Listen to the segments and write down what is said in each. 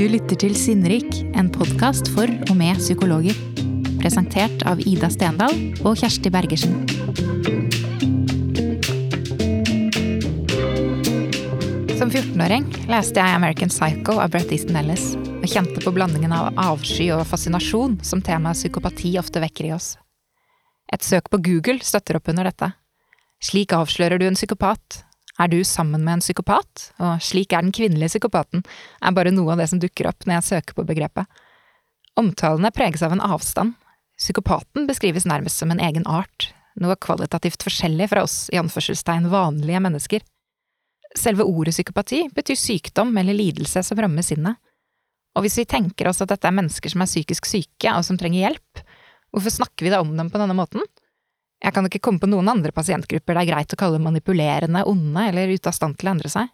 Du lytter til Sinnrik, en podkast for og med psykologer. Presentert av Ida Stendal og Kjersti Bergersen. Som 14-åring leste jeg American Psycho av Brett Easton Ellis, og kjente på blandingen av avsky og fascinasjon som temaet psykopati ofte vekker i oss. Et søk på Google støtter opp under dette. Slik avslører du en psykopat, er du sammen med en psykopat? Og slik er den kvinnelige psykopaten, er bare noe av det som dukker opp når jeg søker på begrepet. Omtalene preges av en avstand. Psykopaten beskrives nærmest som en egen art, noe kvalitativt forskjellig fra oss i anførselstegn vanlige mennesker. Selve ordet psykopati betyr sykdom eller lidelse som rammer sinnet. Og hvis vi tenker oss at dette er mennesker som er psykisk syke og som trenger hjelp, hvorfor snakker vi da om dem på denne måten? Jeg kan ikke komme på noen andre pasientgrupper det er greit å kalle manipulerende, onde eller ute av stand til å endre seg.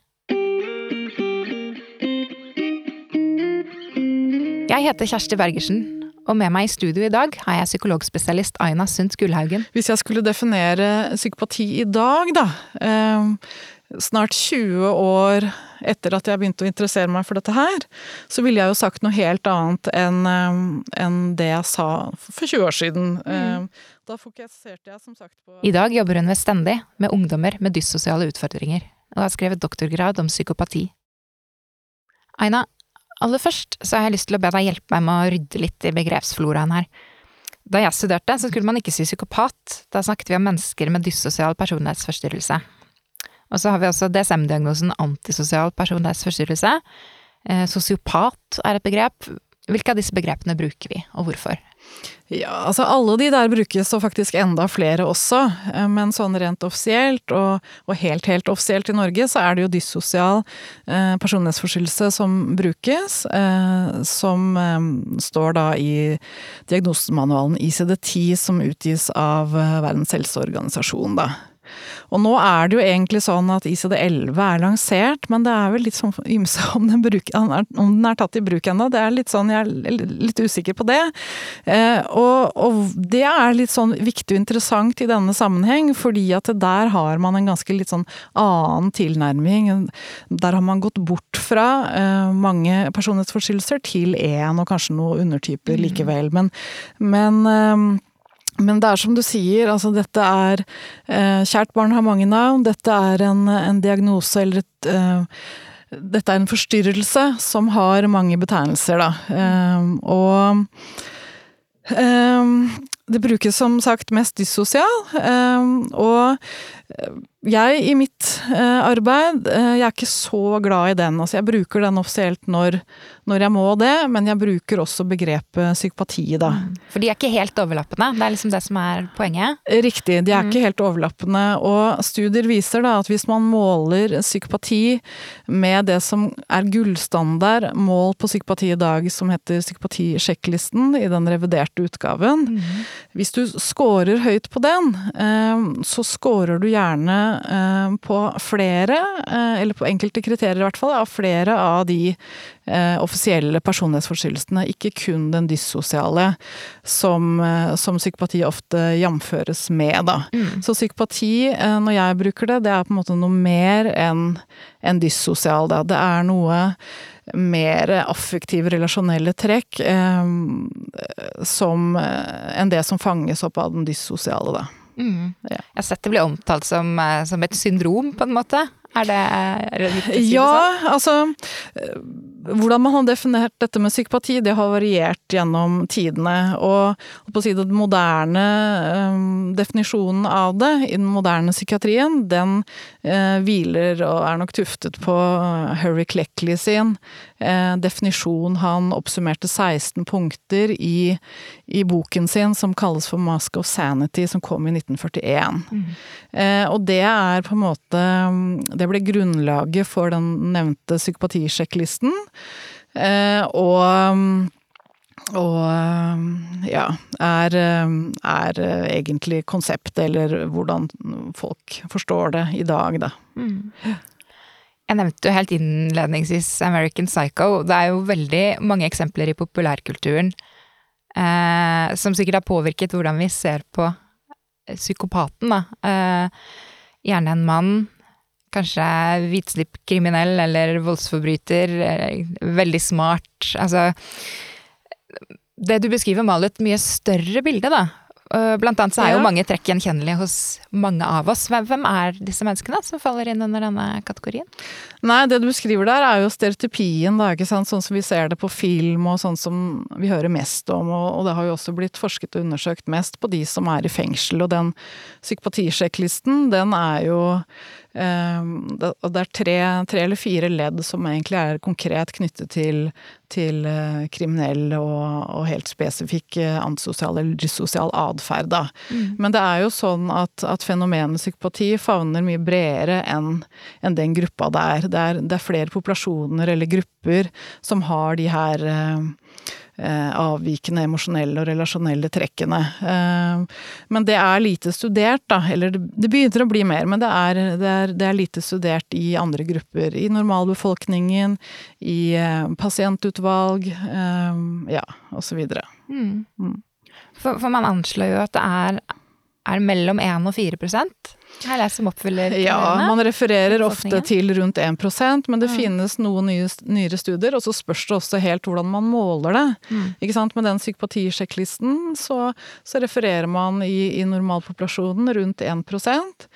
Jeg heter Kjersti Bergersen, og med meg i studio i dag har jeg psykologspesialist Aina Sundt Gullhaugen. Hvis jeg skulle definere psykopati i dag, da eh, Snart 20 år etter at jeg begynte å interessere meg for dette her, så ville jeg jo sagt noe helt annet enn, eh, enn det jeg sa for 20 år siden. Mm. Da fokuserte jeg som sagt på I dag jobber hun ved med ungdommer med dyssosiale utfordringer, og har skrevet doktorgrad om psykopati. Aina, aller først så har jeg lyst til å be deg hjelpe meg med å rydde litt i begrepsfloraen her. Da jeg studerte, så skulle man ikke si psykopat, da snakket vi om mennesker med dyssosial personlighetsforstyrrelse. Og så har vi også DSM-diagnosen antisosial personlighetsforstyrrelse. Eh, sosiopat er et begrep. Hvilke av disse begrepene bruker vi, og hvorfor? Ja, altså alle de der brukes, og faktisk enda flere også. Eh, men sånn rent offisielt, og, og helt helt offisielt i Norge, så er det jo dyssosial eh, personlighetsforstyrrelse som brukes. Eh, som eh, står da i diagnosemanualen ICD-10 som utgis av eh, Verdens helseorganisasjon, da. Og nå er det jo egentlig sånn at ICD-11 er lansert, men det er vel litt sånn ymse om om den er tatt i bruk ennå. Det er litt sånn, jeg er litt usikker på det. Eh, og, og, det er litt sånn viktig og interessant i denne sammenheng, fordi at der har man en ganske litt sånn annen tilnærming. Der har man gått bort fra eh, mange personlighetsforstyrrelser til én, og kanskje noen undertyper mm. likevel. Men, men eh, men det er som du sier, altså dette er eh, Kjært barn har mange navn. Dette er en, en diagnose eller et eh, Dette er en forstyrrelse som har mange betegnelser, da. Eh, og eh, det brukes som sagt mest dyssosial, eh, og jeg i mitt eh, arbeid, eh, jeg er ikke så glad i den. Altså jeg bruker den offisielt når, når jeg må det, men jeg bruker også begrepet psykopati, da. Mm. For de er ikke helt overlappende? Det er liksom det som er poenget? Riktig, de er mm. ikke helt overlappende. Og studier viser da at hvis man måler psykopati med det som er gullstandard mål på psykopati i dag, som heter psykopatisjekklisten i den reviderte utgaven mm. Hvis du scorer høyt på den, eh, så scorer du gjerne Eh, på flere, eh, eller på enkelte kriterier i hvert fall, av flere av de eh, offisielle personlighetsforstyrrelsene, ikke kun den dyssosiale, som, som psykopati ofte jamføres med, da. Mm. Så psykopati, når jeg bruker det, det er på en måte noe mer enn en dyssosial, da. Det er noe mer affektive, relasjonelle trekk eh, som, enn det som fanges opp av den dyssosiale, da. Mm. Ja. Jeg har sett det bli omtalt som, eh, som, et syndrom, på en måte. Er det, er det riktig ja, altså hvordan man har definert dette med psykopati, det har variert gjennom tidene. Og på å si den moderne um, definisjonen av det i den moderne psykiatrien, den uh, hviler og er nok tuftet på Harry Cleckley sin uh, definisjon. Han oppsummerte 16 punkter i, i, boken sin som kalles for Mask of Sanity, som kom i 1941. Mm. Uh, og det er på en måte Det ble grunnlaget for den nevnte psykopatisjekklisten. Eh, og og ja, er, er, egentlig konseptet, eller hvordan folk forstår det i dag, da. Mm. Jeg nevnte jo helt innledningsvis American Psycho. Det er jo veldig mange eksempler i populærkulturen eh, som sikkert har påvirket hvordan vi ser på psykopaten, da. Eh, gjerne en mann kanskje hvitslippkriminell eller voldsforbryter, veldig smart. Altså Det du beskriver, maler et mye større bilde, da. Blant annet så er jo mange trekk gjenkjennelige hos mange av oss. Hvem er disse menneskene som faller inn under denne kategorien? Nei, det du beskriver der er jo stereotypien, da, ikke sant. Sånn som vi ser det på film, og sånn som vi hører mest om. Og, det har jo også blitt forsket og undersøkt mest på de som er i fengsel. Og den psykopatisjekklisten, den er jo Ehm, det er tre, tre, eller fire ledd som egentlig er konkret knyttet til, til eh, kriminell og, og, helt spesifikk eh, antisosial eller dyssosial atferd. Mm. Men det er jo sånn at, at fenomenet psykopati favner mye bredere enn en den gruppa det er. Det, er. det er flere populasjoner eller grupper som har de her Eh, avvikende emosjonelle og relasjonelle trekkene. Eh, men det er lite studert, da. Eller det begynner å bli mer, men det er, det er, det er lite studert i andre grupper. I normalbefolkningen, i eh, pasientutvalg, ja, videre. Mm. Mm. For, for, man anslår jo at det er, er mellom 1 og 4 her er som oppfyller Ja, man refererer ofte til rundt 1% men det mm. finnes noen nye, nyere studier, og så spørs det også helt hvordan man måler det. Mm. Ikke sant? Med den psykopatisjekklisten så, så refererer man i, i normalpopulasjonen rundt 1%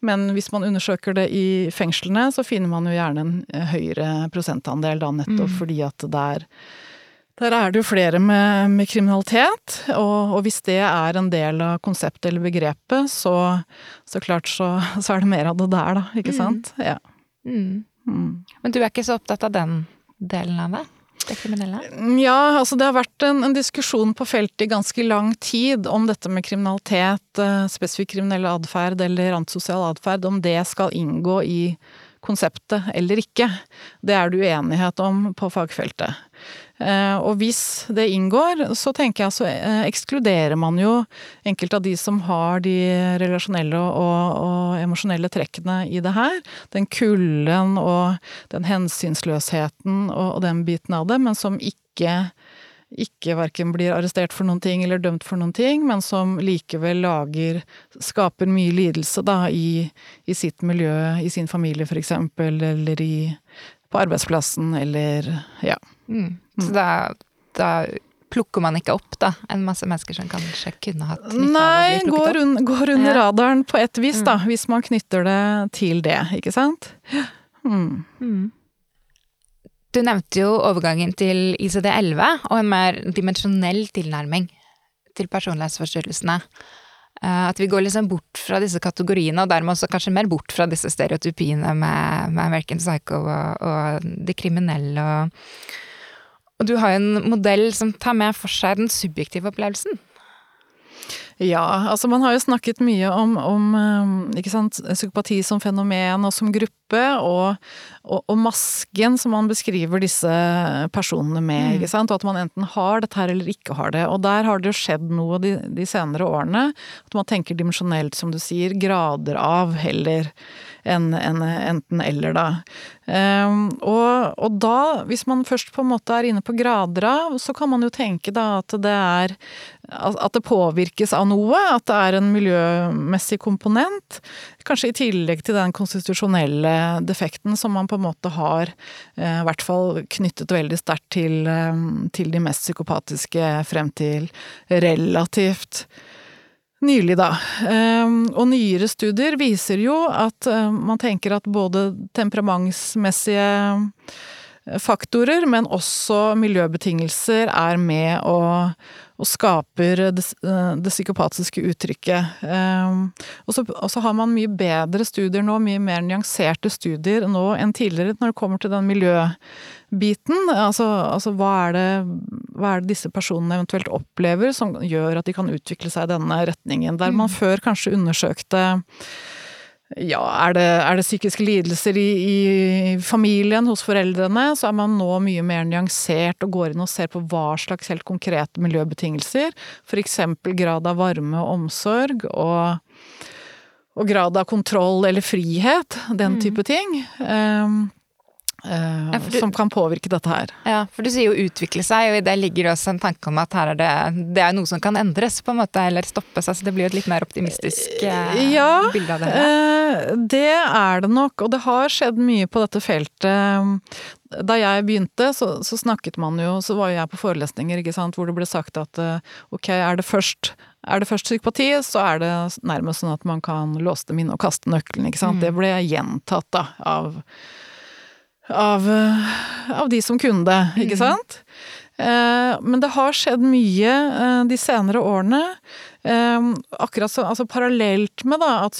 men hvis man undersøker det i fengslene, så finner man jo gjerne en høyere prosentandel da, nettopp mm. fordi at det er der er det jo flere med, med kriminalitet, og, og, hvis det er en del av konseptet eller begrepet, så, så klart så, så, er det mer av det der, da. Ikke mm. sant? Ja. Mm. Mm. Men du er ikke så opptatt av den delen av det? Det kriminelle? Ja, altså det har vært en, en diskusjon på feltet i ganske lang tid om dette med kriminalitet, eh, spesifikk kriminell atferd eller antisosial atferd, om det skal inngå i konseptet eller ikke. Det er det uenighet om på fagfeltet. Eh, og hvis det inngår, så tenker jeg så eh, ekskluderer man jo enkelte av de som har de relasjonelle og, og emosjonelle trekkene i det her. Den kulden og den hensynsløsheten og, og den biten av det, men som ikke ikke verken blir arrestert for noen ting eller dømt for noen ting, men som likevel lager Skaper mye lidelse da i, i sitt miljø, i sin familie for eksempel, eller i, på arbeidsplassen, eller ja. Mm. Så da, da plukker man ikke opp da, en masse mennesker som kanskje kunne hatt nytte av å bli plukket går un, går under radaren på et vis, da, mm. hvis man knytter det til det, ikke sant? Mm. Mm. Du nevnte jo overgangen til ICD-11 og en mer dimensjonell tilnærming til personlighetsforstyrrelsene. Eh, at vi går liksom bort fra disse kategoriene, og dermed også kanskje mer bort fra disse stereotypiene med, med American Psycho og, og de kriminelle og og du har jo en modell som tar med for seg den subjektive opplevelsen. Ja, altså man har jo snakket mye om, om ikke sant, psykopati som fenomen og som gruppe, og, og, og, masken som man beskriver disse personene med, mm. ikke sant. Og at man enten har dette her eller ikke har det. Og der har det jo skjedd noe de, de senere årene. At man tenker dimensjonelt, som du sier, grader av heller enn en, enten eller, da. Um, og, og, da, hvis man først på en måte er inne på grader av, så kan man jo tenke da at det er At det påvirkes av noe, at det er en miljømessig komponent. Kanskje i tillegg til den konstitusjonelle defekten som man på en måte har eh, i hvert fall knyttet veldig sterkt til, eh, til de mest psykopatiske frem til relativt Nylig, da. Ehm, og nyere studier viser jo at eh, man tenker at både temperamentsmessige faktorer, men også miljøbetingelser er med og, og skaper det, eh, det, psykopatiske uttrykket. Ehm, og så, har man mye bedre studier nå, mye mer nyanserte studier nå enn tidligere når det kommer til den miljøbiten. Altså, altså hva, er det, hva, er det, disse personene eventuelt opplever som gjør at de kan utvikle seg i denne retningen. Der man mm. før kanskje undersøkte ja, er det, er det psykiske lidelser i, i, familien, hos foreldrene, så er man nå mye mer nyansert og går inn og ser på hva slags helt konkrete miljøbetingelser. F.eks. grad av varme og omsorg, og, og, grad av kontroll eller frihet. Den mm. type ting. Um, eh, Ja, du- som kan påvirke dette her. Ja, for du sier jo utvikle seg, og i det ligger det også en tanke om at her er det, det er noe som kan endres, på en måte, eller stoppes. Altså det blir jo et litt mer optimistisk uh, Ja, bilde av det. Eh, det er det nok, og det har skjedd mye på dette feltet. Da jeg begynte, så, så snakket man jo, så var jo jeg på forelesninger ikke sant, hvor det ble sagt at ok, er det først er det først psykopati, så er det nærmest sånn at man kan låse dem inn og kaste nøkkelen, ikke sant. Mm. Det ble gjentatt da, av, av, eh, av de som kunne det, ikke Mm. sant. Eh, Men det har skjedd mye eh, de senere årene. Akkurat så, altså parallelt med da at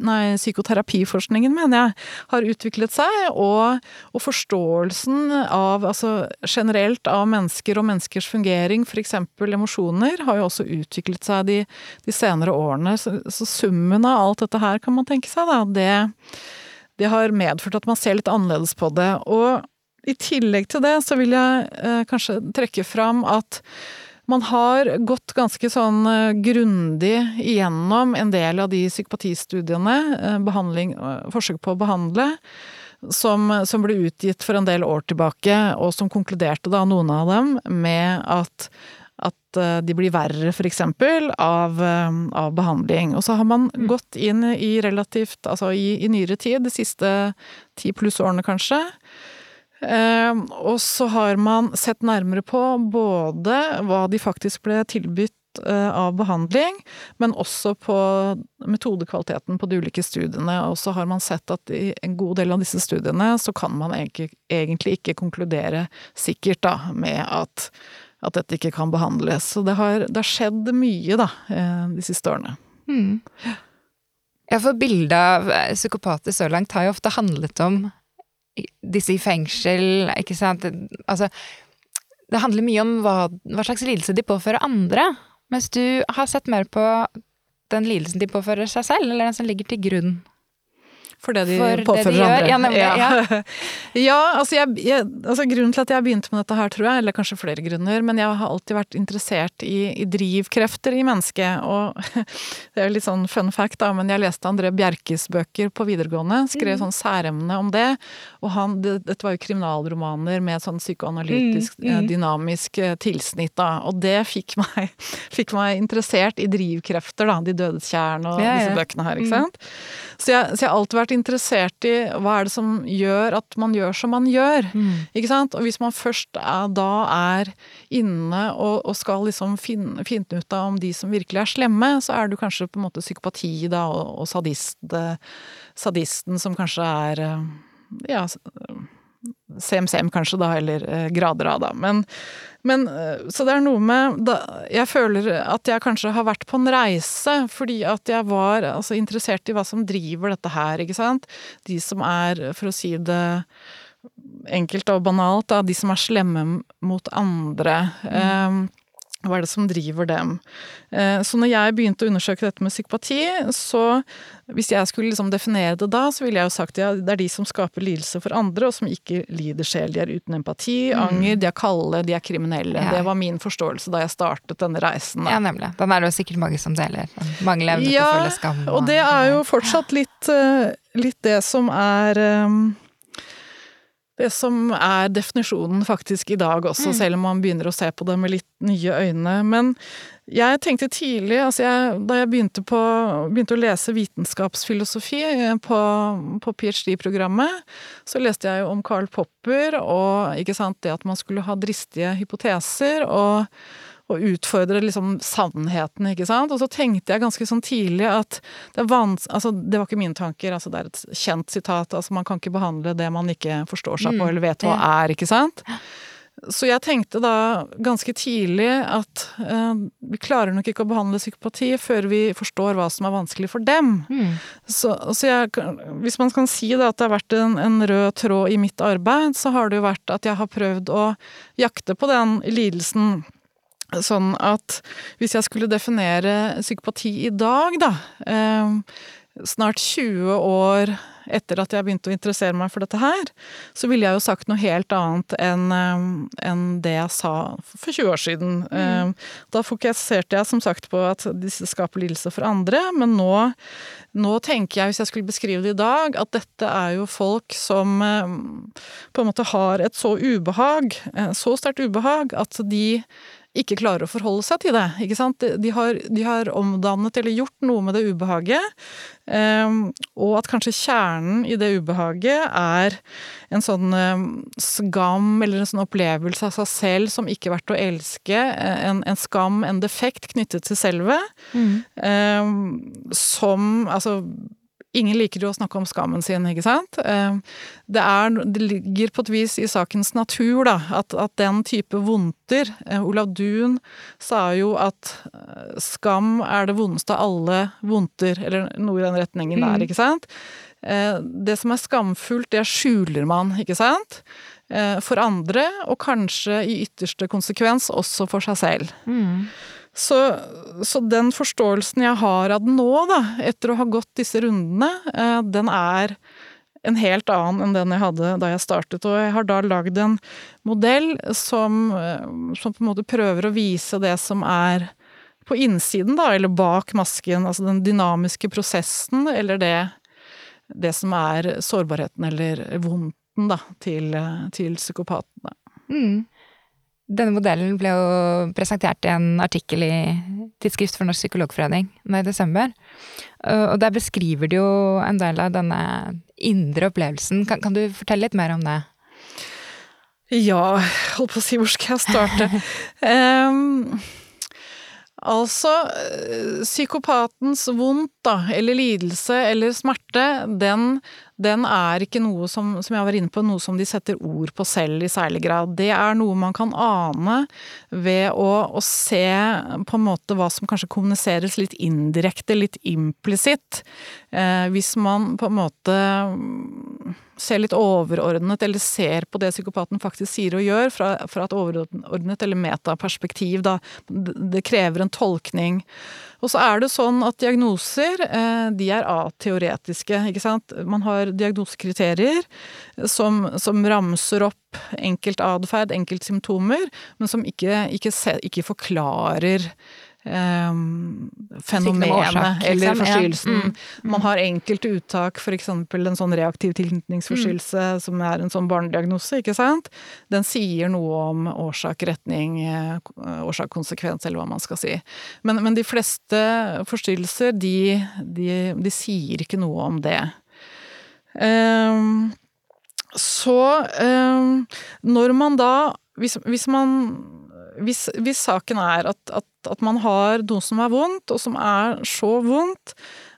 nei, psykoterapiforskningen, mener jeg, har utviklet seg, og, og forståelsen av, altså generelt av mennesker og menneskers fungering, f.eks. emosjoner, har jo også utviklet seg de, de senere årene. Så, så summen av alt dette her, kan man tenke seg, da, det, det har medført at man ser litt annerledes på det. Og i tillegg til det så vil jeg eh, kanskje trekke fram at man har gått ganske sånn eh, grundig igjennom en del av de psykopatistudiene, eh, eh, forsøk på å behandle, som, som ble utgitt for en del år tilbake, og som konkluderte da, noen av dem, med at at eh, de blir verre, eksempel, av, eh, av behandling. Og så har man gått inn i relativt, altså i, i nyere tid, de siste ti pluss årene kanskje, Eh, og så har man sett nærmere på både hva de faktisk ble tilbudt eh, av behandling, men også på metodekvaliteten på de ulike studiene. Og så har man sett at i en god del av disse studiene så kan man egentlig, egentlig ikke konkludere sikkert da, med at, at dette ikke kan behandles. Så det har, det har skjedd mye da, eh, de siste årene. Mm. Ja, for bildet av eh, psykopater så langt har jo ofte handlet om disse i fengsel, ikke sant. Altså, det handler mye om hva, hva slags lidelse de påfører andre, mens du har sett mer på den lidelsen de påfører seg selv, eller den som ligger til grunn. For det de For det påfører de gjør, andre. ja, nemlig, ja. ja altså, jeg, jeg, altså grunnen til at jeg begynte med dette her, tror jeg, eller kanskje flere grunner, men jeg har alltid vært interessert i, i drivkrefter i mennesket. Og det er jo litt sånn fun fact, da, men jeg leste André Bjerkes bøker på videregående. Skrev Mm. sånn særemne om det. Og han, det, dette var jo kriminalromaner med sånn psykoanalytisk, Mm, mm. eh, dynamisk eh, tilsnitt, da. Og det fikk meg, fikk meg interessert i drivkrefter, da. De dødes tjern og Ja, ja. disse bøkene her, ikke Mm. sant. Så jeg, så jeg har alltid vært interessert i hva er det som gjør at man gjør som man gjør. Ikke sant? Og hvis man først er, da er inne og, og skal liksom finne, finne ut av om de som virkelig er slemme, så er du kanskje på en måte psykopati da, og, og sadist, eh, sadisten som kanskje er eh, ja, CMCM kanskje da, eller eh, grader av da. Men, men eh, så det er noe med da, Jeg føler at jeg kanskje har vært på en reise fordi at jeg var altså, interessert i hva som driver dette her, ikke sant. De som er, for å si det enkelt og banalt, da, de som er slemme mot andre. Eh, hva er det som driver dem? Eh, Så når jeg begynte å undersøke dette med psykopati, så hvis jeg skulle liksom definere det da, så ville jeg jo sagt ja, det er de som skaper lidelse for andre, og som ikke lider selv. De er uten empati, anger, de er kalde, de er kriminelle. Ja. Det var min forståelse da jeg startet denne reisen. da. Ja, nemlig. Den er det jo sikkert mange som deler. Mange evne til å føle skam. Og det er jo fortsatt litt, eh, litt det som er eh, det som er definisjonen faktisk i dag også, selv om man begynner å se på det med litt nye øyne. Men jeg tenkte tidlig, altså jeg, da jeg begynte, på, begynte å lese vitenskapsfilosofi eh, på, på ph.d.-programmet, så leste jeg jo om Karl Popper og sant, det at man skulle ha dristige hypoteser. og og utfordre liksom sannheten, ikke sant. Og så tenkte jeg ganske sånn tidlig at det er vans... Altså, det var ikke mine tanker, altså det er et kjent sitat. Altså, man kan ikke behandle det man ikke forstår seg på Mm, eller vet hva er, ikke sant. Så jeg tenkte da ganske tidlig at eh, vi klarer nok ikke å behandle psykopati før vi forstår hva som er vanskelig for dem. Mm. Så, så jeg, hvis man kan si da, at det har vært en, en rød tråd i mitt arbeid, så har det jo vært at jeg har prøvd å jakte på den lidelsen. Sånn at hvis jeg skulle definere psykopati i dag, da, eh, snart 20 år etter at jeg begynte å interessere meg for dette her, så ville jeg jo sagt noe helt annet enn enn det jeg sa for 20 år siden. Mm. Da fokuserte jeg som sagt på at disse skaper lidelse for andre, men nå, nå tenker jeg, hvis jeg skulle beskrive det i dag, at dette er jo folk som på en måte har et så ubehag, så sterkt ubehag, at de ikke klarer å forholde seg til det. ikke sant? De har, de har omdannet eller gjort noe med det ubehaget, um, og at kanskje kjernen i det ubehaget er en sånn um, skam eller en sånn opplevelse av seg selv som ikke er verdt å elske, en, en skam, en defekt knyttet til selve, mm. um, som altså Ingen liker jo å snakke om skammen sin, ikke sant. Eh, det, er, det ligger på et vis i sakens natur, da, at, at den type vondter eh, Olav Duun sa jo at eh, skam er det vondeste av alle vondter, eller noe i den retningen der, mm. ikke sant. Det som er skamfullt, det skjuler man, ikke sant. For andre, og kanskje i ytterste konsekvens også for seg selv. Mm. Så, så, den forståelsen jeg har av den nå, da, etter å ha gått disse rundene, eh, den er en helt annen enn den jeg hadde da jeg startet. Og jeg har da lagd en modell som, eh, som, på en måte prøver å vise det som er på innsiden, da, eller bak masken. Altså den dynamiske prosessen, eller det, det som er sårbarheten eller vondten, da, til, til psykopatene. Mm. Denne modellen ble jo presentert i en artikkel i Tidsskrift for Norsk Psykologforening nå i desember. Og der beskriver du jo en del av denne indre opplevelsen. Kan, kan du fortelle litt mer om det? Ja, holdt på å si hvor skal jeg starte? um, altså, psykopatens vondt, da, eller lidelse eller smerte, den den er ikke noe som, som jeg var inne på, noe som de setter ord på selv i særlig grad. Det er noe man kan ane ved å, å se på en måte hva som kanskje kommuniseres litt indirekte, litt implisitt. Eh, hvis man på en måte ser litt overordnet, eller ser på det psykopaten faktisk sier og gjør, fra, fra et overordnet eller metaperspektiv, da. Det krever en tolkning. Og så er det sånn at diagnoser, eh, de er ateoretiske, ikke sant. Man har diagnosekriterier som, som ramser opp enkelt atferd, enkeltsymptomer, men som ikke, ikke, ikke forklarer Um, fenomenet eller forstyrrelsen. Ja. Mm. Man har enkelte uttak, f.eks. en sånn reaktiv tilknytningsforstyrrelse mm. som er en sånn barnediagnose, ikke sant. Den sier noe om årsak, retning, eh, årsak, konsekvens, eller hva man skal si. Men, men de fleste forstyrrelser, de, de, de, sier ikke noe om det. Um, så um, når man da hvis, hvis man hvis, hvis, saken er at, at, at, man har noe som er vondt, og som er så vondt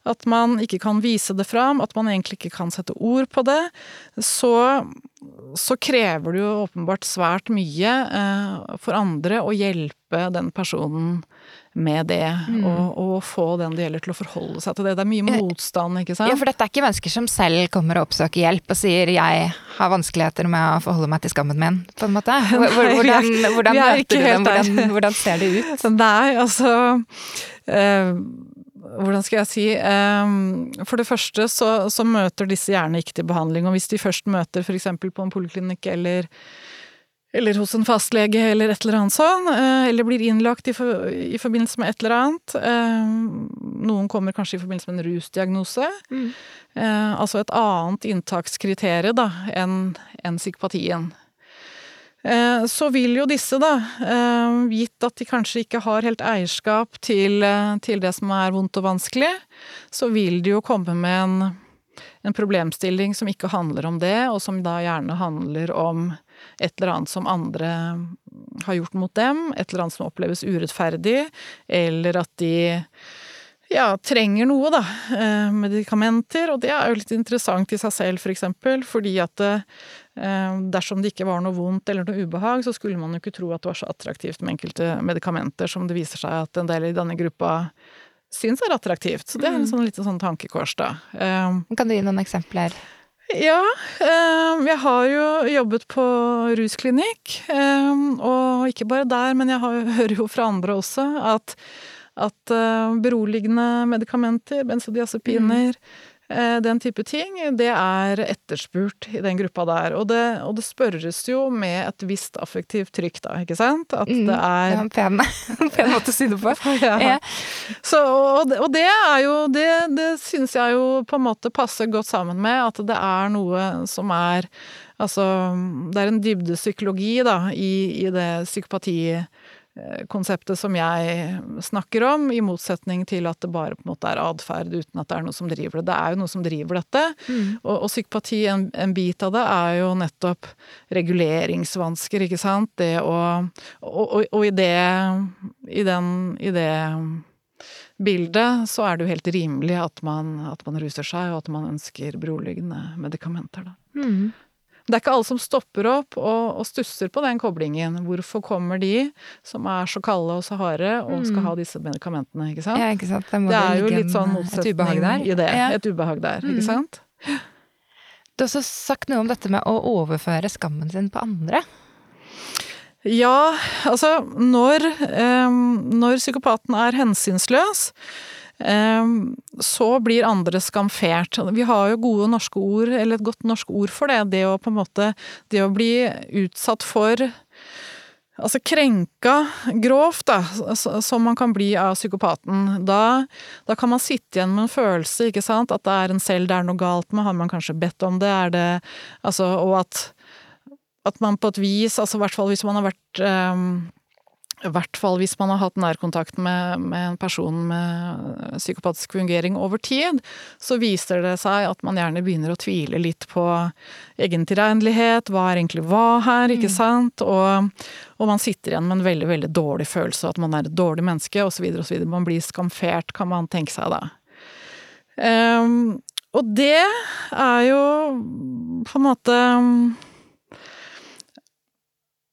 at man ikke kan vise det fram, at man egentlig ikke kan sette ord på det, så, så krever det jo åpenbart svært mye eh, for andre å hjelpe den personen med det, mm. og, og, få den det gjelder til å forholde seg til det. Det er mye motstand, ikke sant? Ja, for dette er ikke mennesker som selv kommer og oppsøker hjelp og sier 'jeg har vanskeligheter med å forholde meg til skammen min', på en måte. Hvordan, hvordan, hvordan møter du dem? Hvordan, hvordan, ser det ut? Nei, altså øh, hvordan skal jeg si um, For det første så, så, møter disse gjerne ikke til behandling. Og hvis de først møter f.eks. på en poliklinikk eller eller hos en fastlege eller et eller annet sånn, eh, eller blir innlagt i, for, i forbindelse med et eller annet. Eh, noen kommer kanskje i forbindelse med en rusdiagnose. Mm. Eh, altså et annet inntakskriterium da, enn en psykopatien. Så vil jo disse, da, gitt at de kanskje ikke har helt eierskap til, til det som er vondt og vanskelig, så vil de jo komme med en, en problemstilling som ikke handler om det, og som da gjerne handler om et eller annet som andre har gjort mot dem, et eller annet som oppleves urettferdig, eller at de ja, trenger noe, da. Eh, medikamenter. Og det er jo litt interessant i seg selv, for eksempel, fordi at eh, dersom det ikke var noe vondt eller noe ubehag, så skulle man jo ikke tro at det var så attraktivt med enkelte medikamenter som det viser seg at en del i denne gruppa syns er attraktivt. Så det er en mm. sånn liten sånn tankekors, da. Eh, kan du gi noen eksempler? Ja, eh, jeg har jo jobbet på rusklinikk. Eh, og ikke bare der, men jeg hører jo fra andre også at, at eh, beroligende medikamenter, benzodiazepiner, eh, den type ting, det er etterspurt i den gruppa der. Og det, og det spørres jo med et visst affektivt trykk, da, ikke sant? At Mm, det er var en pen, pen måte å si det på. ja. Ja. Så, og, og det er jo Det, det syns jeg jo på en måte passer godt sammen med at det er noe som er Altså, det er en dybdepsykologi, da, i, i det psykopatikonseptet som jeg snakker om, i motsetning til at det bare på en måte er atferd uten at det er noe som driver det. Det er jo noe som driver dette. Mm. Og, og psykopati, en, en bit av det, er jo nettopp reguleringsvansker, ikke sant. Det å Og, og, og i det I den I det bildet så er det jo helt rimelig at man, at man ruser seg, og at man ønsker beroligende medikamenter, da. Mm. Det er ikke alle som stopper opp og, og stusser på den koblingen. Hvorfor kommer de, som er så kalde og så harde, og skal Mm. ha disse medikamentene, ikke sant? Ja, ikke sant. Det, det er jo litt sånn et motsetning ubehag der. i det. Ja. Et ubehag der, Mm. ikke sant? Du har også sagt noe om dette med å overføre skammen sin på andre. Ja, altså når, eh, når psykopaten er hensynsløs, eh, så blir andre skamfert. Vi har jo gode norske ord, eller et godt norsk ord for det. Det å på en måte Det å bli utsatt for Altså krenka grovt, da, som man kan bli av psykopaten. Da, da kan man sitte igjen med en følelse, ikke sant, at det er en selv det er noe galt med. Har man kanskje bedt om det? Er det Altså, og at at man på et vis, altså i hvert fall hvis man har vært ehm, I hvert fall hvis man har hatt nærkontakt med, med en person med psykopatisk fungering over tid, så viser det seg at man gjerne begynner å tvile litt på egen tilregnelighet, hva er egentlig hva her, ikke sant? Og, og man sitter igjen med en veldig, veldig dårlig følelse av at man er et dårlig menneske, osv., osv. Man blir skamfert, kan man tenke seg da. Um, og det er jo på en måte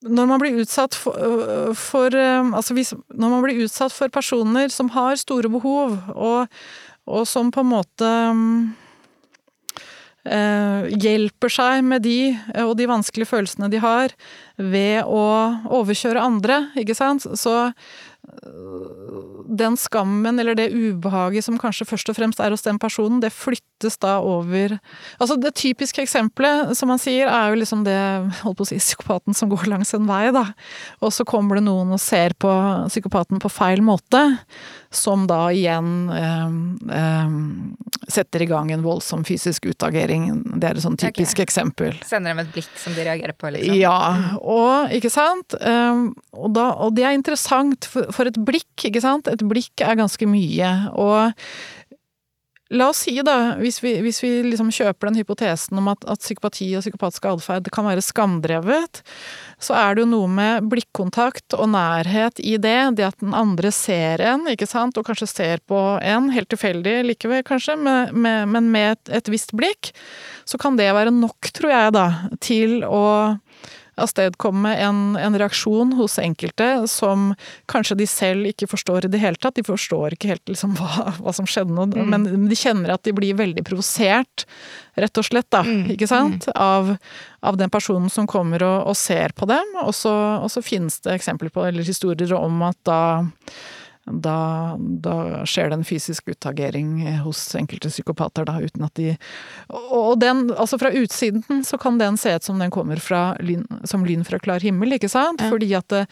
når man blir utsatt for, øh, for øh, Altså hvis, når man blir utsatt for personer som har store behov, og, og som på en måte eh, hjelper seg med de og de vanskelige følelsene de har, ved å overkjøre andre, ikke sant, så den skammen eller det ubehaget som kanskje først og fremst er hos den personen, det flyttes da over Altså det typiske eksempelet, som man sier, er jo liksom det holdt på å si, psykopaten som går langs en vei, da. Og så kommer det noen og ser på psykopaten på feil måte, som da igjen eh, eh, setter i gang en voldsom fysisk utagering. Det er et sånn typisk eksempel. Sender dem et blikk som de reagerer på, liksom. Ja, og ikke sant. Um, og, da, og det er interessant, for, for et blikk, ikke sant. Et blikk er ganske mye. Og la oss si, da, hvis vi, hvis vi liksom kjøper den hypotesen om at, at psykopati og psykopatisk atferd kan være skamdrevet, så er det jo noe med blikkontakt og nærhet i det. Det at den andre ser en, ikke sant, og kanskje ser på en, helt tilfeldig likevel kanskje, med, med, men med et, et visst blikk, så kan det være nok, tror jeg, da, til å avstedkomme en, en reaksjon hos enkelte som kanskje de selv ikke forstår i det hele tatt. De forstår ikke helt liksom hva, hva som skjedde nå, Mm. men de kjenner at de blir veldig provosert, rett og slett, da. Mm. Ikke sant? Av, av den personen som kommer og, og ser på dem. Og så, og så finnes det eksempler på, eller historier om at da da, da skjer det en fysisk utagering hos enkelte psykopater, da, uten at de Og den, altså fra utsiden så kan den se ut som den kommer fra lyn, som lyn fra klar himmel, ikke sant? Ja. Fordi at det,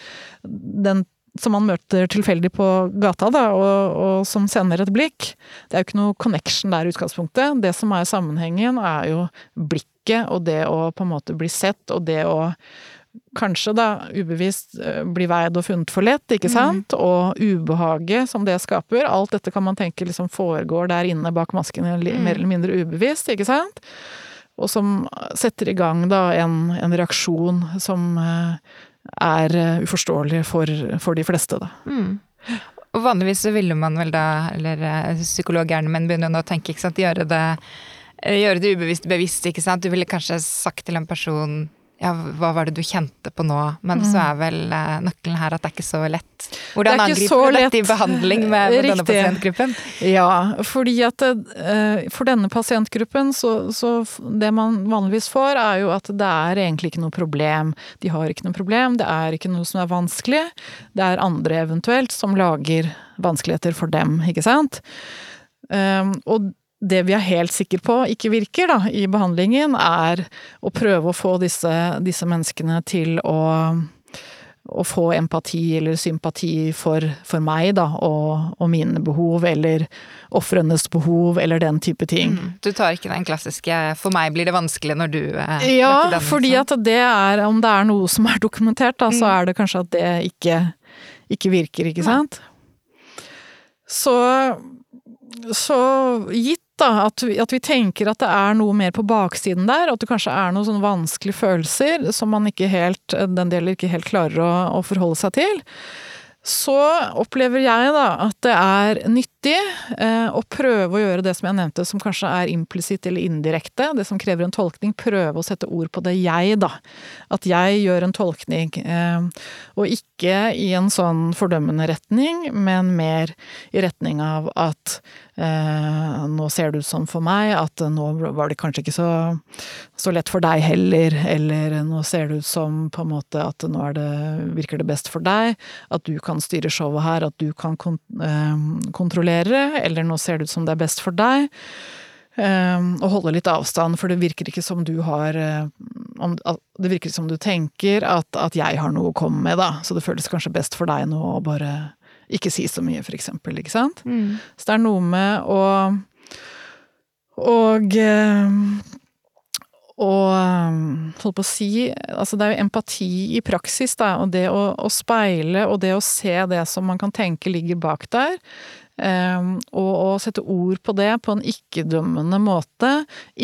den som man møter tilfeldig på gata, da, og, og som sender et blikk. Det er jo ikke noe connection der i utgangspunktet. Det som er sammenhengen, er jo blikket og det å på en måte bli sett, og det å kanskje da ubevisst blir veid og funnet for lett, ikke sant? Og ubehaget som det skaper. Alt dette kan man tenke liksom foregår der inne bak masken, Mm. mer eller mindre ubevisst, ikke sant? Og som setter i gang da en, en reaksjon som eh, er eh, uforståelig for, for de fleste, da. Mm. Og vanligvis så ville man vel da, eller eh, psykologhjernen min begynner nå å tenke, ikke sant, gjøre det, eh, gjøre det ubevisst bevisst, ikke sant. Du ville kanskje sagt til en person ja, hva var det du kjente på nå? Men så er vel eh, nøkkelen her at det er ikke så lett. Hvordan Mm. Det er angriper du dette i behandling med, med denne pasientgruppen? Ja, fordi at eh, for denne pasientgruppen, så, så det man vanligvis får, er jo at det er egentlig ikke noe problem. De har ikke noe problem, det er ikke noe som er vanskelig. Det er andre eventuelt som lager vanskeligheter for dem, ikke sant. Um, og det vi er helt sikre på ikke virker da, i behandlingen, er å prøve å få disse, disse menneskene til å å få empati eller sympati for, for meg, da, og, og, mine behov, eller ofrenes behov, eller den type ting. Mm. Du tar ikke den klassiske 'for meg blir det vanskelig når du' eh, Ja, den, fordi liksom. at det er Om det er noe som er dokumentert, da, mm. så er det kanskje at det ikke, ikke virker, ikke sant? Så, så gitt da, at vi, at vi, tenker at det er noe mer på baksiden der, at det kanskje er noen sånne vanskelige følelser som man ikke helt, den del ikke helt klarer å, å forholde seg til så opplever jeg da at det er nyttig eh, å prøve å gjøre det som jeg nevnte, som kanskje er implisitt eller indirekte, det som krever en tolkning. Prøve å sette ord på det jeg, da. At jeg gjør en tolkning. Eh, og ikke i en sånn fordømmende retning, men mer i retning av at nå ser det ut som for meg at nå var det kanskje ikke så, så lett for deg heller, eller nå ser det ut som på en måte at nå det, virker det best for deg, at du kan styre showet her, at du kan kont eh, kontrollere, eller nå ser det ut som det er best for deg. Og holde litt avstand, for det virker ikke som du har Det virker som du tenker at, at, jeg har noe å komme med, da. Så det føles kanskje best for deg nå å bare ikke si så mye, for eksempel. Ikke sant? Mm. Så det er noe med å Og og um, holdt på å si Altså, det er jo empati i praksis, da, og det å, å speile og det å se det som man kan tenke ligger bak der. Um, og å sette ord på det på en ikke-dømmende måte,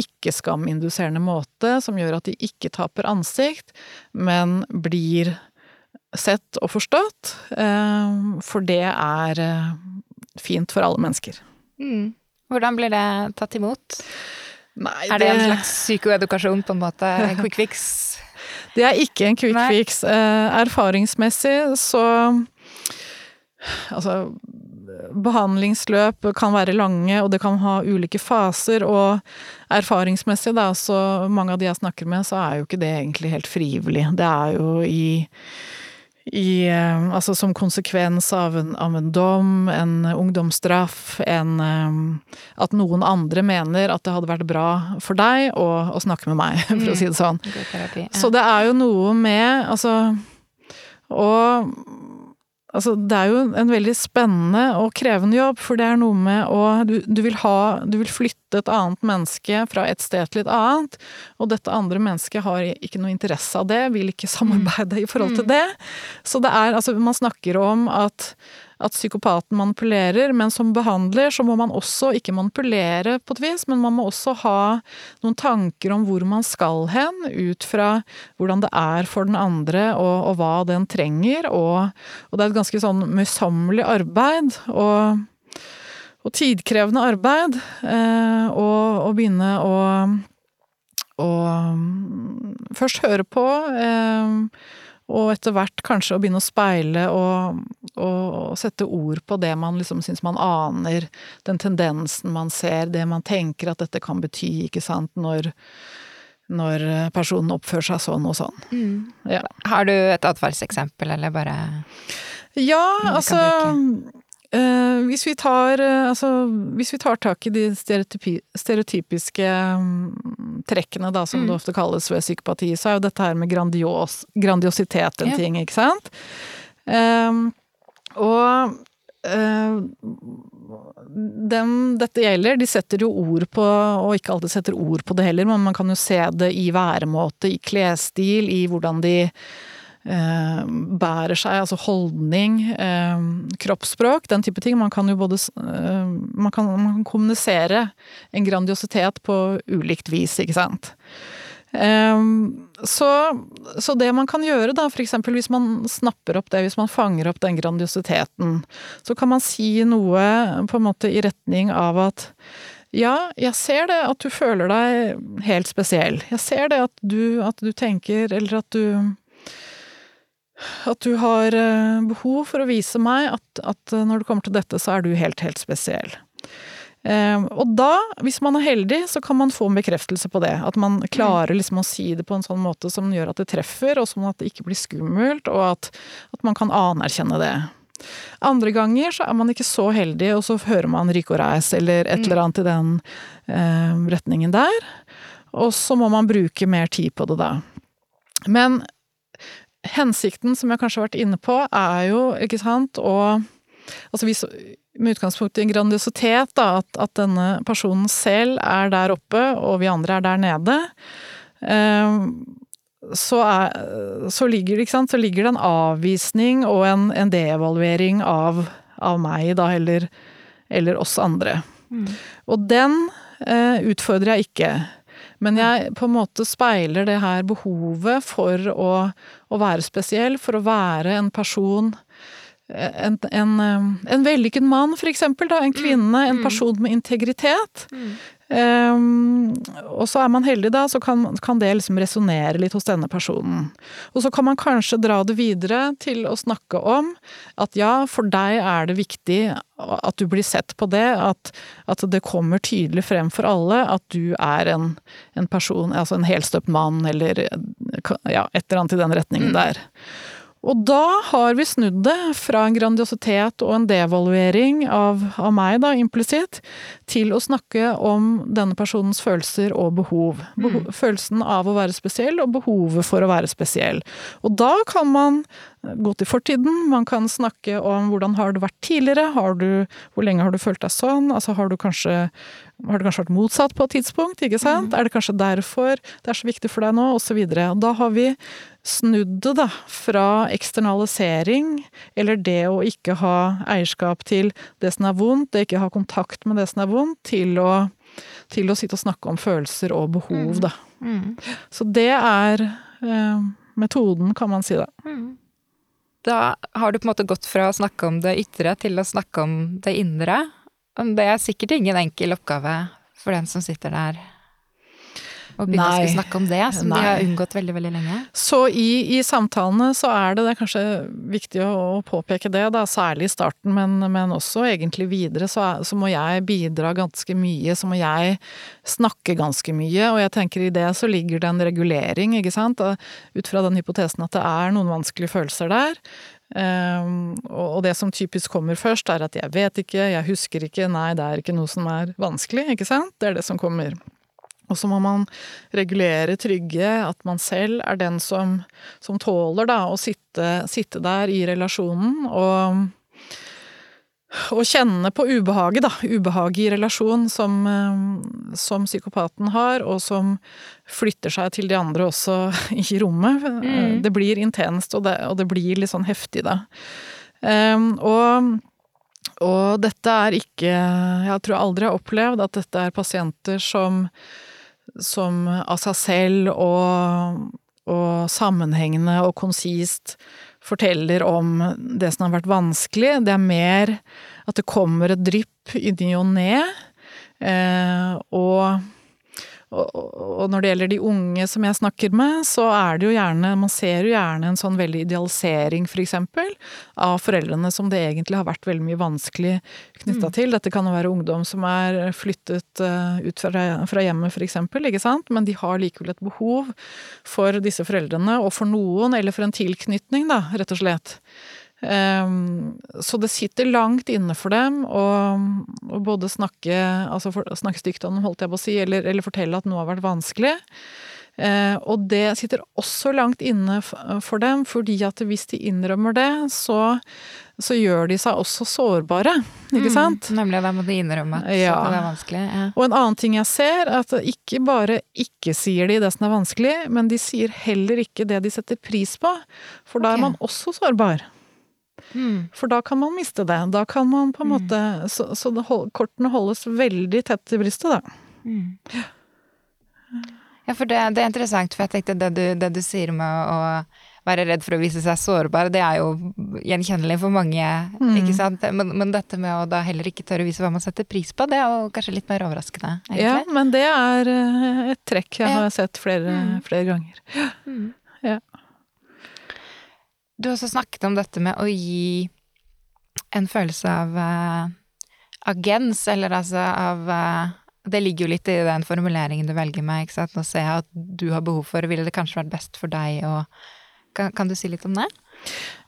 ikke-skaminduserende måte, som gjør at de ikke taper ansikt, men blir sett og forstått. Um, for det er uh, fint for alle mennesker. Mm. Hvordan blir det tatt imot? Nei, er det, det en slags psykoedukasjon, på en måte? Quick fix? det er ikke en quick Nei. fix. Eh, erfaringsmessig så Altså behandlingsløp kan være lange, og det kan ha ulike faser. Og erfaringsmessig, da, så mange av de jeg snakker med, så er jo ikke det egentlig helt frivillig. Det er jo i i, eh, altså som konsekvens av en, av en, dom, en ungdomsstraff, en eh, At noen andre mener at det hadde vært bra for deg å, å snakke med meg, for å si det sånn. Mm. Så det er jo noe med Altså Og Altså, det er jo en veldig spennende og krevende jobb, for det er noe med å du, du, vil ha Du vil flytte et annet menneske fra et sted til et annet, og dette andre mennesket har ikke noe interesse av det, vil ikke samarbeide mm. i forhold til mm. det. Så det er Altså, man snakker om at at psykopaten manipulerer, men som behandler så må man også ikke manipulere på et vis, men man må også ha noen tanker om hvor man skal hen, ut fra hvordan det er for den andre og, og hva den trenger, og, og, det er et ganske sånn møysommelig arbeid. og og tidkrevende arbeid, eh, og, og begynne å og først høre på, eh, og etter hvert kanskje å begynne å speile og, og sette ord på det man liksom syns man aner, den tendensen man ser, det man tenker at dette kan bety, ikke sant, når, når personen oppfører seg sånn og sånn. Mm. Ja. Har du et atferdseksempel, eller bare Ja, altså Uh, hvis, vi tar, uh, altså, hvis vi tar tak i de stereotypiske um, trekkene, da, som mm. det ofte kalles ved psykopati, så er jo dette her med grandios, grandiositet en ja. ting, ikke sant? Uh, og uh, dem dette gjelder, de setter jo ord på, og ikke alltid setter ord på det heller, men man kan jo se det i væremåte, i klesstil, i hvordan de eh, bærer seg, altså holdning, eh, kroppsspråk, den type ting. Man kan jo både eh, man, kan, man, kan, kommunisere en grandiositet på ulikt vis, ikke sant. Så, så, det man kan gjøre, da, f.eks. hvis man snapper opp det, hvis man fanger opp den grandiositeten, så kan man si noe på en måte i retning av at ja, jeg ser det at du føler deg helt spesiell. Jeg ser det at du, at du tenker, eller at du at du har eh, behov for å vise meg at, at, eh, når det kommer til dette, så er du helt, helt spesiell. Eh, og da, hvis man er heldig, så kan man få en bekreftelse på det. At man klarer liksom å si det på en sånn måte som gjør at det treffer, og sånn at det ikke blir skummelt, og at, at man kan anerkjenne det. Andre ganger så er man ikke så heldig, og så hører man ryke og reis eller et eller annet i den eh, retningen der. Og så må man bruke mer tid på det da. Men hensikten, som jeg kanskje har vært inne på, er jo, ikke sant, å Altså hvis, med utgangspunkt i en grandiositet, da, at, at, denne personen selv er der oppe, og vi andre er der nede. Eh, så, er, så, ligger, så, ligger, det en avvisning og en, en devaluering av, av, meg, da, eller, eller oss andre. Mm. Og den eh, utfordrer jeg ikke. Men jeg på en måte speiler det her behovet for å, å være spesiell, for å være en person en, en, en vellykket mann, for eksempel. Da, en kvinne, en mm. person med integritet. Mm. Um, og så er man heldig, da, så kan, kan det liksom resonnere litt hos denne personen. Og så kan man kanskje dra det videre til å snakke om at ja, for deg er det viktig at du blir sett på det, at, at det kommer tydelig frem for alle at du er en, en person, altså en helstøpt mann, eller ja, et eller annet i den retningen mm. Og da har vi snudd det fra en grandiositet og en devaluering av, av meg, da, implisitt, til å snakke om denne personens følelser og behov. Beho mm. Følelsen av å være spesiell og behovet for å være spesiell. Og da kan man gå til fortiden, man kan snakke om hvordan har du vært tidligere, har du, hvor lenge har du følt deg sånn, altså har du kanskje har det kanskje vært motsatt på et tidspunkt, ikke sant? Mm. Er det kanskje derfor det er så viktig for deg nå, osv. Da har vi snudd det, da, fra eksternalisering, eller det å ikke ha eierskap til det som er vondt, det ikke ha kontakt med det som er vondt, til å, til å sitte og snakke om følelser og behov, mm. da. Mm. Så det er eh, metoden, kan man si da. Mm. Da har du på en måte gått fra å snakke om det ytre til å snakke om det indre. Det er sikkert ingen enkel oppgave for den som sitter der og begynne å snakke om det, som Nei. de har unngått veldig veldig lenge. Så i, i samtalene så er det, det er kanskje viktig å, å, påpeke det, da, særlig i starten, men, men også egentlig videre, så, så, må jeg bidra ganske mye. Så må jeg snakke ganske mye, og jeg tenker i det så ligger det en regulering, ikke sant. Ut fra den hypotesen at det er noen vanskelige følelser der. Um, og det som typisk kommer først, er at 'jeg vet ikke', 'jeg husker ikke', 'nei, det er ikke noe som er vanskelig', ikke sant? Det er det som kommer. Og så må man regulere, trygge, at man selv er den som, som tåler da, å sitte, sitte, der i relasjonen og, og kjenne på ubehaget, da. Ubehaget i relasjon som, eh, som, psykopaten har, og som flytter seg til de andre også i rommet. Mm. Det blir intenst, og det, og det, blir litt sånn heftig, da. Um, og og dette er ikke Jeg tror jeg aldri har opplevd at dette er pasienter som som av seg selv og, og sammenhengende og konsist forteller om det som har vært vanskelig. Det er mer at det kommer et drypp i ny og ne. Eh, og og når det gjelder de unge som jeg snakker med, så er det jo gjerne Man ser jo gjerne en sånn veldig idealisering, for eksempel, av foreldrene som det egentlig har vært veldig mye vanskelig knytta mm. til. Dette kan jo være ungdom som er flyttet uh, ut fra, fra hjemmet, for eksempel, ikke sant. Men de har likevel et behov for disse foreldrene, og for noen, eller for en tilknytning, da, rett og slett. Um, så det sitter langt inne for dem å, både snakke, altså for, snakke stygt om holdt jeg på å si, eller, eller, fortelle at noe har vært vanskelig. Uh, og det sitter også langt inne for dem, fordi at hvis de innrømmer det, så, så gjør de seg også sårbare, ikke mm, sant? Nemlig, da må de innrømme at ja. det er vanskelig. Ja. Og en annen ting jeg ser, er at ikke bare ikke sier de det som er vanskelig, men de sier heller ikke det de setter pris på, for da er man også sårbar. Mm. For da kan man miste det. Da kan man på en mm. måte Så, så hold, kortene holdes veldig tett til brystet, da. Mm. Ja, for det, det, er interessant, for jeg tenkte det du, det du sier med å være redd for å vise seg sårbar, det er jo gjenkjennelig for mange, mm. ikke sant. Men, men, dette med å da heller ikke tørre å vise hva man setter pris på, det er jo kanskje litt mer overraskende, egentlig. Ja, men det er eh, et trekk jeg har sett flere, mm. flere ganger. Mm. Ja. Du har også snakket om dette med å gi en følelse av uh, agens, eller altså av uh, Det ligger jo litt i den formuleringen du velger meg, ikke sant. Nå ser jeg at du har behov for, ville det kanskje vært best for deg, og kan, kan, du si litt om det?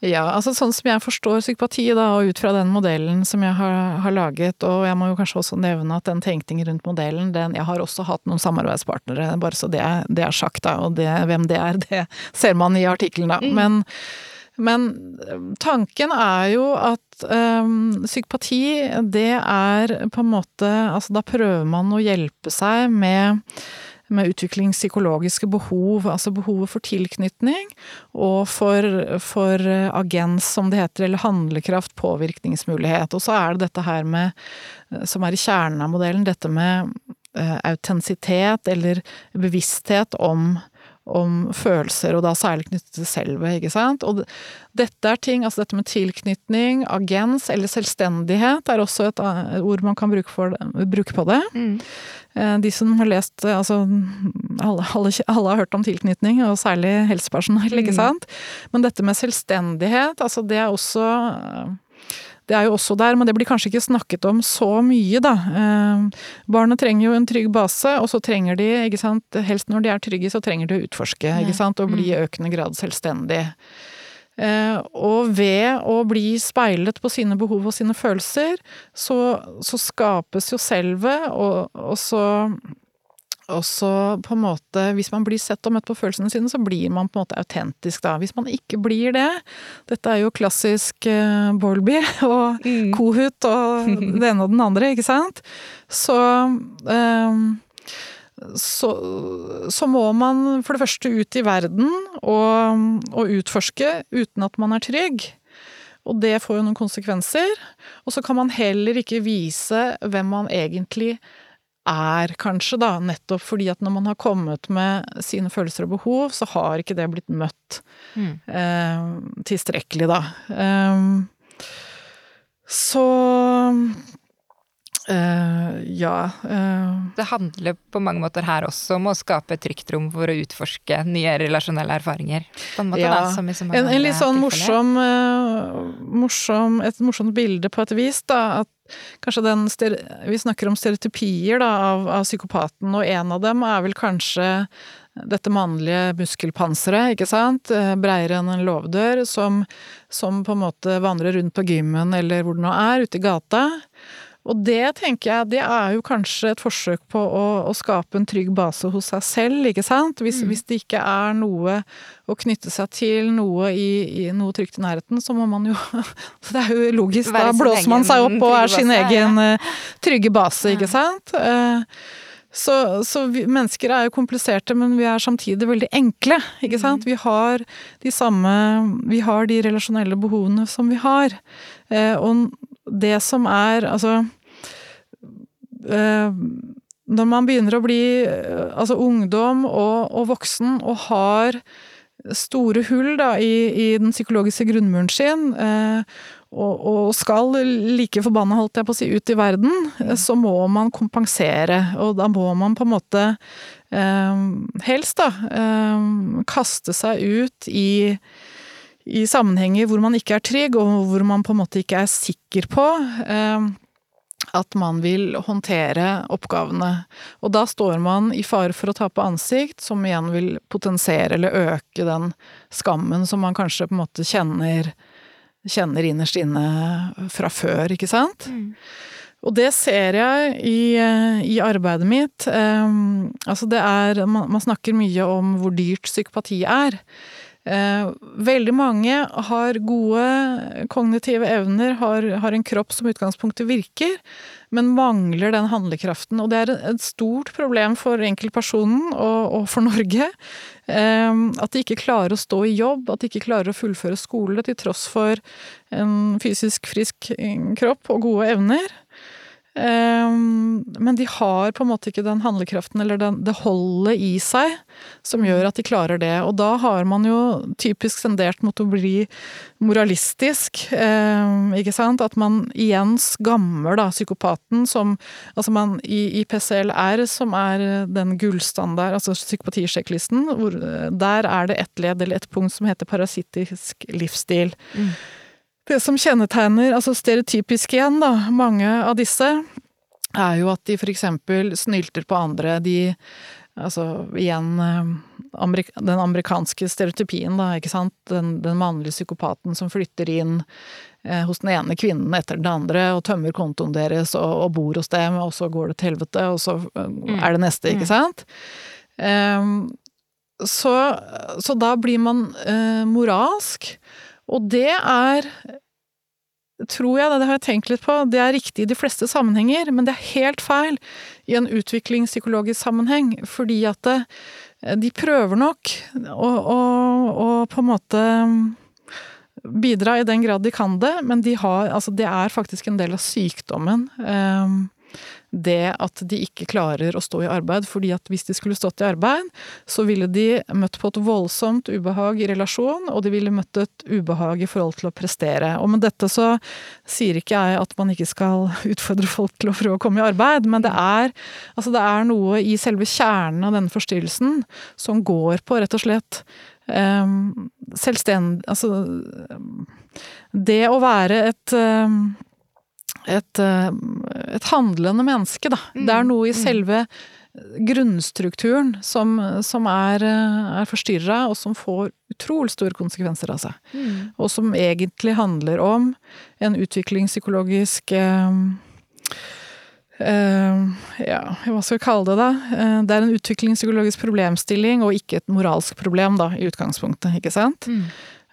Ja, altså sånn som jeg forstår psykopati, da, og ut fra den modellen som jeg har, har, laget, og jeg må jo kanskje også nevne at den tenkningen rundt modellen, den Jeg har også hatt noen samarbeidspartnere, bare så det, det er sagt, da, og det, hvem det er, det ser man i artikkelen, da. Mm. Men, men tanken er jo at um, psykopati, det er på en måte Altså da prøver man å hjelpe seg med med utviklingspsykologiske behov, altså behovet for tilknytning og for, for, agens, som det heter, eller handlekraft, påvirkningsmulighet. Og så er det dette her med, som er i kjernen av modellen, dette med autentisitet eller bevissthet om om følelser, og da særlig knyttet til selvet, ikke sant. Og dette er ting, altså dette med tilknytning, agens eller selvstendighet er også et ord man kan bruke, for, bruke på det. Mm. Eh, de som har lest Altså, alle, alle, alle, har hørt om tilknytning, og særlig helsepersonell, ikke mm. sant. Men dette med selvstendighet, altså det er også det er jo også der, men det blir kanskje ikke snakket om så mye, da. Eh, barnet trenger jo en trygg base, og så trenger de, ikke sant, helst når de er trygge, så trenger de å utforske, ikke sant, og bli i mm. økende grad selvstendig. Eh, og ved å bli speilet på sine behov og sine følelser, så, så skapes jo selvet, og, og så og så på en måte, hvis man blir sett og møtt på følelsene sine, så blir man på en måte autentisk da. Hvis man ikke blir det, dette er jo klassisk uh, Bolby og mm. Kohut og det ene og den andre, ikke sant, så um, så, så, må man for det første ut i verden og, og utforske uten at man er trygg. Og det får jo noen konsekvenser. Og så kan man heller ikke vise hvem man egentlig er er kanskje, da, nettopp fordi at når man har kommet med sine følelser og behov, så har ikke det blitt møtt mm. eh, tilstrekkelig, da. Eh, så eh, ja. Uh. Det handler på mange måter her også om å skape et trygt rom for å utforske nye relasjonelle erfaringer. På en måte, ja. da, en, en, litt sånn morsom, uh, morsom, Et morsomt bilde på et vis, da. At kanskje den Vi snakker om stereotypier da, av, av psykopaten, og en av dem er vel kanskje dette mannlige muskelpanseret, ikke sant, eh, breiere enn en låvedør, som, som på en måte vandrer rundt på gymmen eller hvor det nå er, ute i gata. Og det tenker jeg, det er jo kanskje et forsøk på å, å skape en trygg base hos seg selv, ikke sant. Hvis, mm. hvis, det ikke er noe å knytte seg til, noe, i, i, noe trygt i nærheten, så må man jo Det er jo logisk, da blåser man seg opp og er sin egen ja. Eh, trygge base, ikke sant. Uh, så, så vi, mennesker er jo kompliserte, men vi er samtidig veldig enkle, ikke sant. Mm. Vi har de samme Vi har de relasjonelle behovene som vi har. Eh, og det som er Altså eh, Når man begynner å bli eh, altså ungdom og, og voksen og har store hull da, i, i, den psykologiske grunnmuren sin, eh, og, og, skal like forbanna, holdt jeg på å si, ut i verden, så må man kompensere. Og da må man på en måte helst, da, kaste seg ut i i sammenhenger hvor man ikke er trygg, og hvor man på en måte ikke er sikker på eh, at man vil håndtere oppgavene. Og da står man i fare for å tape ansikt, som igjen vil potensere eller øke den skammen som man kanskje på en måte kjenner, kjenner innerst inne fra før, ikke sant? Mm. Og det ser jeg i, i arbeidet mitt. Um, altså det er man, man snakker mye om hvor dyrt psykopati er. Eh, veldig mange har gode kognitive evner, har, har en kropp som utgangspunktet virker, men mangler den handlekraften. Og det er et stort problem for enkeltpersonen og, og for Norge. Eh, at de ikke klarer å stå i jobb, at de ikke klarer å fullføre skole til tross for en fysisk frisk kropp og gode evner. Ehm, men de har på en måte ikke den handlekraften eller den, det holdet i seg som gjør at de klarer det. Og da har man jo typisk sendert mot å bli moralistisk, ehm, ikke sant. At man igjen skammer da psykopaten som Altså man i, i PCLR, som er den gullstandard, altså psykopatisjekklisten, der er det ett ledd eller ett punkt som heter parasittisk livsstil. Mm. Det som kjennetegner, altså stereotypisk igjen, da, mange av disse, er jo at de for eksempel snylter på andre. De Altså igjen amerik den amerikanske stereotypien, da, ikke sant. Den, den mannlige psykopaten som flytter inn eh, hos den ene kvinnen etter den andre og tømmer kontoen deres og, og bor hos dem, og så går det til helvete, og så mm. er det neste, ikke mm. sant. Um, så, så, da blir man uh, moralsk, og det er tror jeg, det har jeg tenkt litt på, det er riktig i de fleste sammenhenger, men det er helt feil i en utviklingspsykologisk sammenheng, fordi at det, eh, de prøver nok å, å, å, på en måte bidra i den grad de kan det, men de har, altså det er faktisk en del av sykdommen. Um, det at de ikke klarer å stå i arbeid, fordi at hvis de skulle stått i arbeid, så ville de møtt på et voldsomt ubehag i relasjon, og de ville møtt et ubehag i forhold til å prestere. Og med dette så sier ikke jeg at man ikke skal utfordre folk til å prøve å komme i arbeid, men det er, altså det er noe i selve kjernen av denne forstyrrelsen som går på rett og slett um, selvstendig Altså det å være et um, et, eh, et handlende menneske, da. Mm. Det er noe i mm. selve grunnstrukturen som, som er, eh, er forstyrra, og som får utrolig store konsekvenser av seg. Mm. Og som egentlig handler om en utviklingspsykologisk eh, eh, ja, hva skal vi kalle det da? Eh, det er en utviklingspsykologisk problemstilling, og ikke et moralsk problem, da, i utgangspunktet, ikke sant? Mm.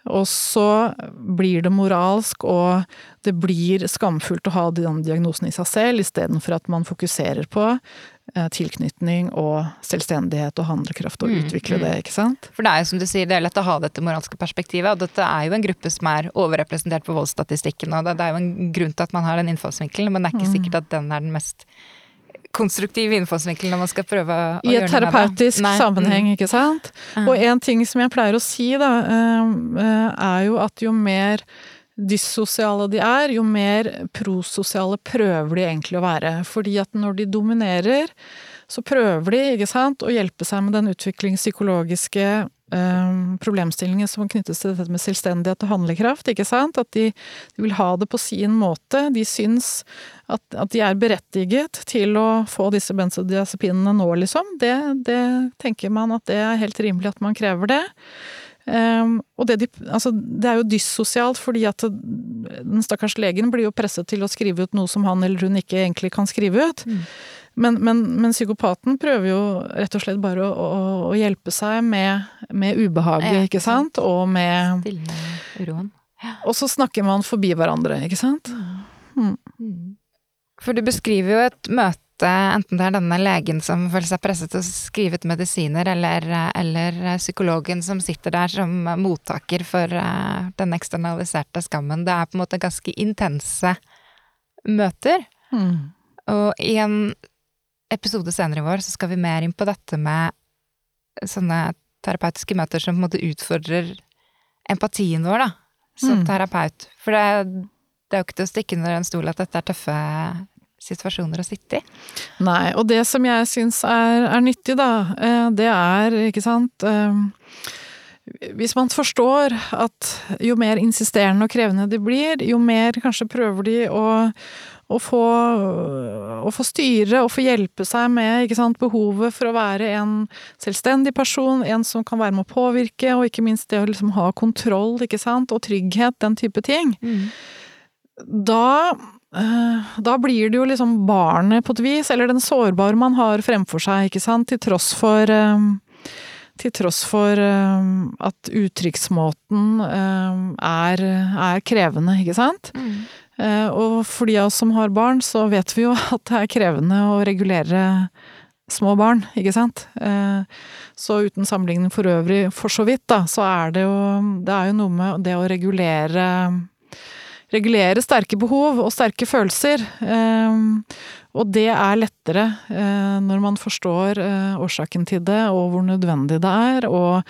Og så blir det moralsk, og det blir skamfullt å ha den diagnosen i seg selv, istedenfor at man fokuserer på eh, tilknytning og selvstendighet og handlekraft, og mm, utvikle mm. det, ikke sant? For det er jo som du sier, det er lett å ha dette moralske perspektivet, og dette er jo en gruppe som er overrepresentert på voldsstatistikken, og det, er jo en grunn til at man har den innfallsvinkelen, men det er ikke mm. sikkert at den er den mest konstruktiv innfallsvinkel når man skal prøve å I gjøre noe med det. I et terapeutisk sammenheng, mm. ikke sant. Og en ting som jeg pleier å si, da, eh, eh, er jo at jo mer dyssosiale de er, jo mer prososiale prøver de egentlig å være. Fordi at når de dominerer, så prøver de, ikke sant, å hjelpe seg med den utviklingspsykologiske um, problemstillingen som knyttes til dette med selvstendighet og handlekraft. ikke sant? At de, de vil ha det på sin måte. De syns at, at, de er berettiget til å få disse benzodiazepinene nå, liksom. Det, det tenker man at det er helt rimelig at man krever det. Um, og det, de, altså, det, er jo dyssosialt, fordi at den stakkars legen blir jo presset til å skrive ut noe som han eller hun ikke egentlig kan skrive ut. Mm. Men, men, men, psykopaten prøver jo rett og slett bare å, å, å hjelpe seg med, med ubehaget, ja, ikke sant? Og med uroen. Ja. Og så snakker man forbi hverandre, ikke sant? Mm. Mm. For du beskriver jo et møte, enten det er denne legen som føler seg presset til å skrive ut medisiner, eller, eller psykologen som sitter der som mottaker for uh, den eksternaliserte skammen. Det er på en måte ganske intense møter. Mm. Og i en episode senere i vår så skal vi mer inn på dette med sånne terapeutiske møter som på en måte utfordrer empatien vår, da, som mm. terapeut. For det, det, er jo ikke til å stikke under en stol at dette er tøffe situasjoner å sitte i. Nei, og det som jeg syns er, er, nyttig, da, eh, det er, ikke sant eh, hvis man forstår at jo mer insisterende og krevende de blir, jo mer kanskje prøver de å, å få, å få styre og få hjelpe seg med sant, behovet for å være en selvstendig person, en som kan være med å påvirke, og ikke minst det å liksom ha kontroll sant, og trygghet, den type ting. Mm. Da eh, da blir det jo liksom barnet på et vis, eller den sårbare man har fremfor seg, ikke sant, til tross for eh, til tross for at uttrykksmåten er, er krevende, ikke sant. Mm. Eh, og for de av oss som har barn, så vet vi jo at det er krevende å regulere små barn, ikke sant. Eh, så uten sammenligning for øvrig, for så vidt, da, så er det jo Det er jo noe med det å regulere Regulere sterke behov og sterke følelser. Eh, og det er lettere når man forstår årsaken til det, og hvor nødvendig det er, og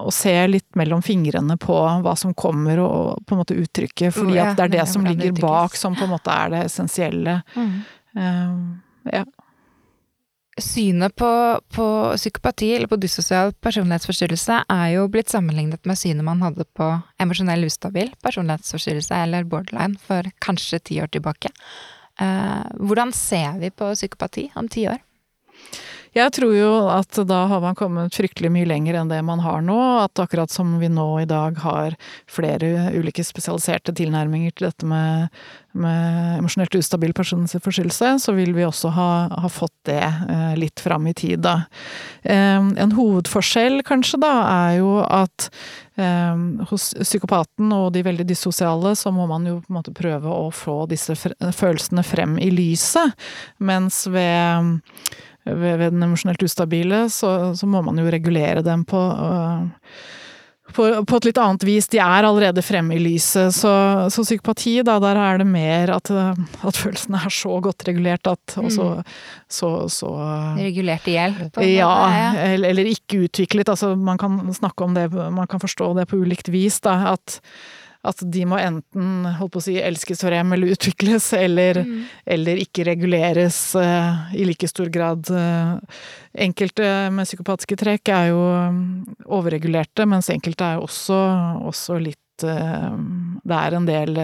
og se litt mellom fingrene på hva som kommer, og på en måte uttrykke. Fordi at det er det som ligger bak som på en måte er det essensielle. Mm. Uh, ja. Synet på, på, psykopati, eller på dysosial personlighetsforstyrrelse, er jo blitt sammenlignet med synet man hadde på emosjonell ustabil personlighetsforstyrrelse, eller borderline, for kanskje ti år tilbake. Uh, hvordan ser vi på psykopati om ti år? Jeg tror jo at da har man kommet fryktelig mye lenger enn det man har nå. At akkurat som vi nå i dag har flere ulike spesialiserte tilnærminger til dette med, med emosjonelt ustabil personlighetsforstyrrelse, så vil vi også ha, ha fått det eh, litt fram i tid, da. Eh, en hovedforskjell kanskje da, er jo at eh, hos psykopaten og de veldig dissosiale, så må man jo på en måte prøve å få disse følelsene frem i lyset, mens ved ved, ved den emosjonelt ustabile, så, så, må man jo regulere dem på, uh, på, på et litt annet vis. De er allerede fremme i lyset. Så, så psykopati, da, der er det mer at, at følelsene er så godt regulert at Og så, mm. så, så Regulert i hjel? Ja, eller, eller, ikke utviklet. Altså, man kan snakke om det, man kan forstå det på ulikt vis. Da, at at de må enten holdt på å si, elskes frem eller utvikles, eller, mm. eller ikke reguleres uh, i like stor grad. Uh, enkelte med psykopatiske trekk er jo um, overregulerte, mens enkelte er jo også, også litt uh, det er en del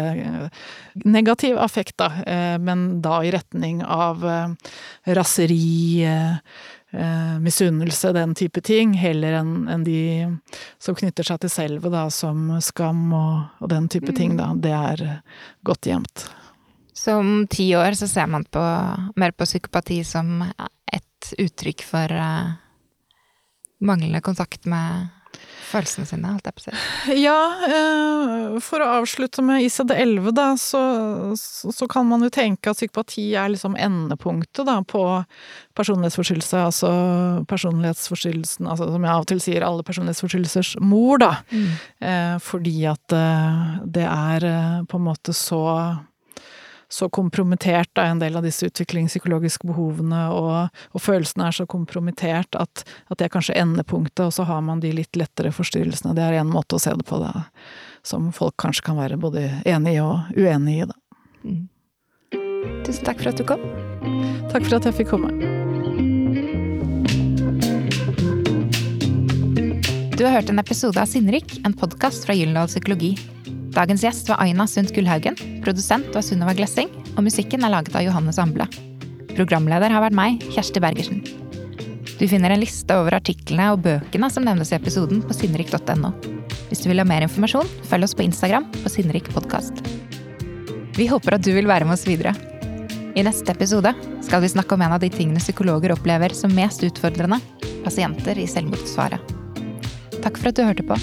negativ affekt, da, men da i retning av raseri, eh, misunnelse, den type ting, heller enn en de som knytter seg til selve, da, som skam og, og den type mm. ting, da. Det er godt gjemt. Så om ti år så ser man på, mer på psykopati som et uttrykk for uh, manglende kontakt med følelsene sine, holdt jeg på å si. Ja, eh, for å avslutte med ICD-11, da, så, så, kan man jo tenke at psykopati er liksom endepunktet da, på personlighetsforstyrrelse, altså personlighetsforstyrrelsen, altså som jeg av og til sier, alle personlighetsforstyrrelsers mor, da. Mm. Eh, fordi at eh, det er på en måte så så kompromittert av en del av disse utviklingspsykologiske behovene, og, og følelsene er så kompromittert at, at, det er kanskje endepunktet, og så har man de litt lettere forstyrrelsene. Det er én måte å se det på, da, som folk kanskje kan være både enig i og uenig i, da. Mm. Tusen takk for at du kom. Takk for at jeg fikk komme. Du har hørt en episode av Sinnrik, en podkast fra Gyllendal Psykologi. Dagens gjest var Aina Sundt Gullhaugen. Produsent var Sunniva Glessing. Og musikken er laget av Johannes Amble. Programleder har vært meg, Kjersti Bergersen. Du finner en liste over artiklene og bøkene som nevnes i episoden på sinnrik.no. Hvis du vil ha mer informasjon, følg oss på Instagram på Sinnrik podkast. Vi håper at du vil være med oss videre. I neste episode skal vi snakke om en av de tingene psykologer opplever som mest utfordrende pasienter i selvmordsfare. Takk for at du hørte på.